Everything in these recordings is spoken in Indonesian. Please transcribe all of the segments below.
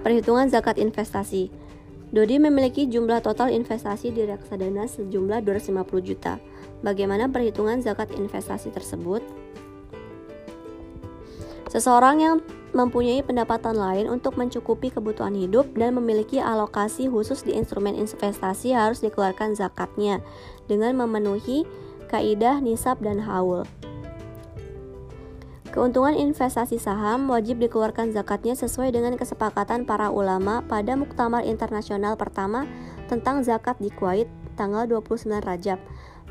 Perhitungan zakat investasi. Dodi memiliki jumlah total investasi di reksadana sejumlah 250 juta. Bagaimana perhitungan zakat investasi tersebut? Seseorang yang mempunyai pendapatan lain untuk mencukupi kebutuhan hidup dan memiliki alokasi khusus di instrumen investasi harus dikeluarkan zakatnya dengan memenuhi kaidah nisab dan haul. Keuntungan investasi saham wajib dikeluarkan zakatnya sesuai dengan kesepakatan para ulama pada Muktamar Internasional pertama tentang zakat di Kuwait tanggal 29 Rajab.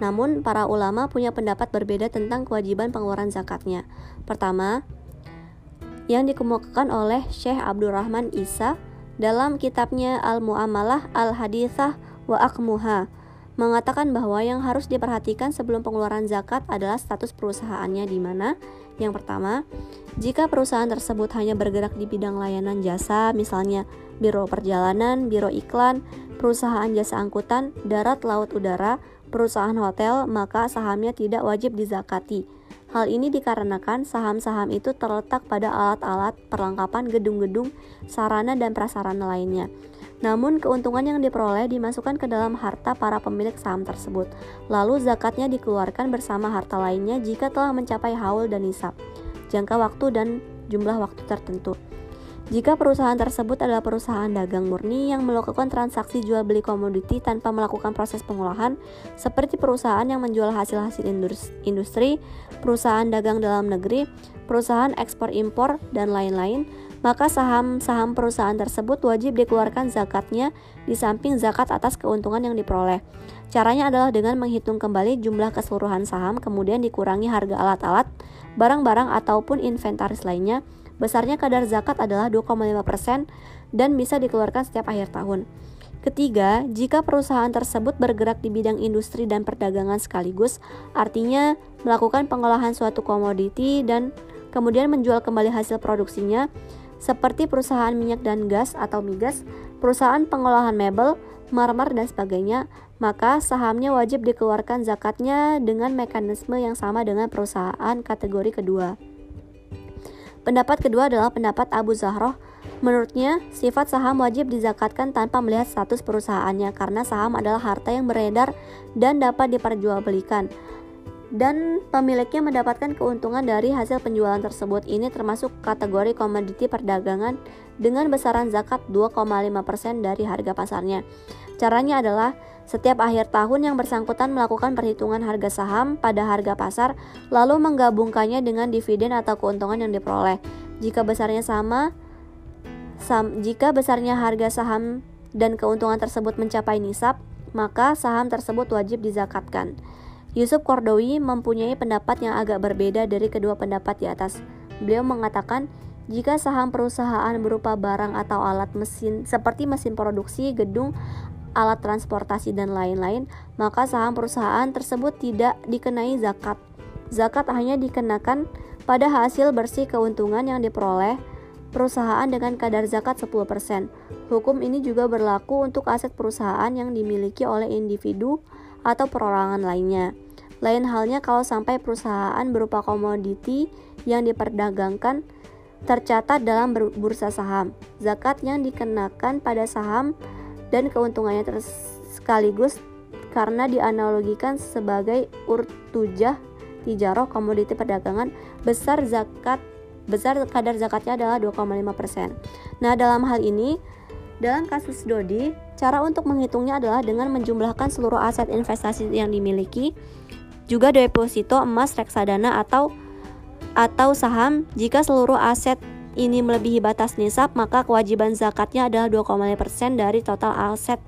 Namun, para ulama punya pendapat berbeda tentang kewajiban pengeluaran zakatnya. Pertama, yang dikemukakan oleh Syekh Abdurrahman Isa dalam kitabnya Al-Mu'amalah Al-Hadithah wa Akmuha mengatakan bahwa yang harus diperhatikan sebelum pengeluaran zakat adalah status perusahaannya di mana. Yang pertama, jika perusahaan tersebut hanya bergerak di bidang layanan jasa, misalnya biro perjalanan, biro iklan, perusahaan jasa angkutan, darat, laut, udara, perusahaan hotel, maka sahamnya tidak wajib dizakati. Hal ini dikarenakan saham-saham itu terletak pada alat-alat, perlengkapan, gedung-gedung, sarana, dan prasarana lainnya. Namun keuntungan yang diperoleh dimasukkan ke dalam harta para pemilik saham tersebut. Lalu zakatnya dikeluarkan bersama harta lainnya jika telah mencapai haul dan nisab, jangka waktu dan jumlah waktu tertentu. Jika perusahaan tersebut adalah perusahaan dagang murni yang melakukan transaksi jual beli komoditi tanpa melakukan proses pengolahan, seperti perusahaan yang menjual hasil-hasil industri, perusahaan dagang dalam negeri, perusahaan ekspor impor, dan lain-lain, maka saham-saham perusahaan tersebut wajib dikeluarkan zakatnya di samping zakat atas keuntungan yang diperoleh. Caranya adalah dengan menghitung kembali jumlah keseluruhan saham, kemudian dikurangi harga alat-alat, barang-barang ataupun inventaris lainnya. Besarnya kadar zakat adalah 2,5% dan bisa dikeluarkan setiap akhir tahun. Ketiga, jika perusahaan tersebut bergerak di bidang industri dan perdagangan sekaligus, artinya melakukan pengolahan suatu komoditi dan kemudian menjual kembali hasil produksinya, seperti perusahaan minyak dan gas atau migas, perusahaan pengolahan mebel, marmer, dan sebagainya, maka sahamnya wajib dikeluarkan zakatnya dengan mekanisme yang sama dengan perusahaan kategori kedua. Pendapat kedua adalah pendapat Abu Zahroh. Menurutnya, sifat saham wajib dizakatkan tanpa melihat status perusahaannya karena saham adalah harta yang beredar dan dapat diperjualbelikan dan pemiliknya mendapatkan keuntungan dari hasil penjualan tersebut. Ini termasuk kategori komoditi perdagangan dengan besaran zakat 2,5% dari harga pasarnya. Caranya adalah setiap akhir tahun yang bersangkutan melakukan perhitungan harga saham pada harga pasar lalu menggabungkannya dengan dividen atau keuntungan yang diperoleh. Jika besarnya sama, sam, jika besarnya harga saham dan keuntungan tersebut mencapai nisab, maka saham tersebut wajib dizakatkan. Yusuf Kordowi mempunyai pendapat yang agak berbeda dari kedua pendapat di atas. Beliau mengatakan, jika saham perusahaan berupa barang atau alat mesin seperti mesin produksi, gedung, alat transportasi, dan lain-lain, maka saham perusahaan tersebut tidak dikenai zakat. Zakat hanya dikenakan pada hasil bersih keuntungan yang diperoleh perusahaan dengan kadar zakat 10%. Hukum ini juga berlaku untuk aset perusahaan yang dimiliki oleh individu atau perorangan lainnya. Lain halnya kalau sampai perusahaan berupa komoditi yang diperdagangkan tercatat dalam bursa saham. Zakat yang dikenakan pada saham dan keuntungannya sekaligus karena dianalogikan sebagai urtujah tijaroh komoditi perdagangan besar zakat besar kadar zakatnya adalah 2,5%. Nah, dalam hal ini dalam kasus Dodi, cara untuk menghitungnya adalah dengan menjumlahkan seluruh aset investasi yang dimiliki, juga deposito emas reksadana atau atau saham. Jika seluruh aset ini melebihi batas nisab, maka kewajiban zakatnya adalah 2,5% dari total aset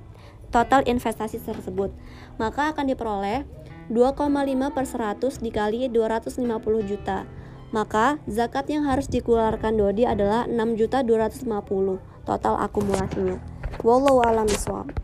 total investasi tersebut. Maka akan diperoleh 2,5 per 100 dikali 250 juta. Maka zakat yang harus dikeluarkan Dodi adalah 6.250 total akumulasinya. Wallahu a'lam bishawab.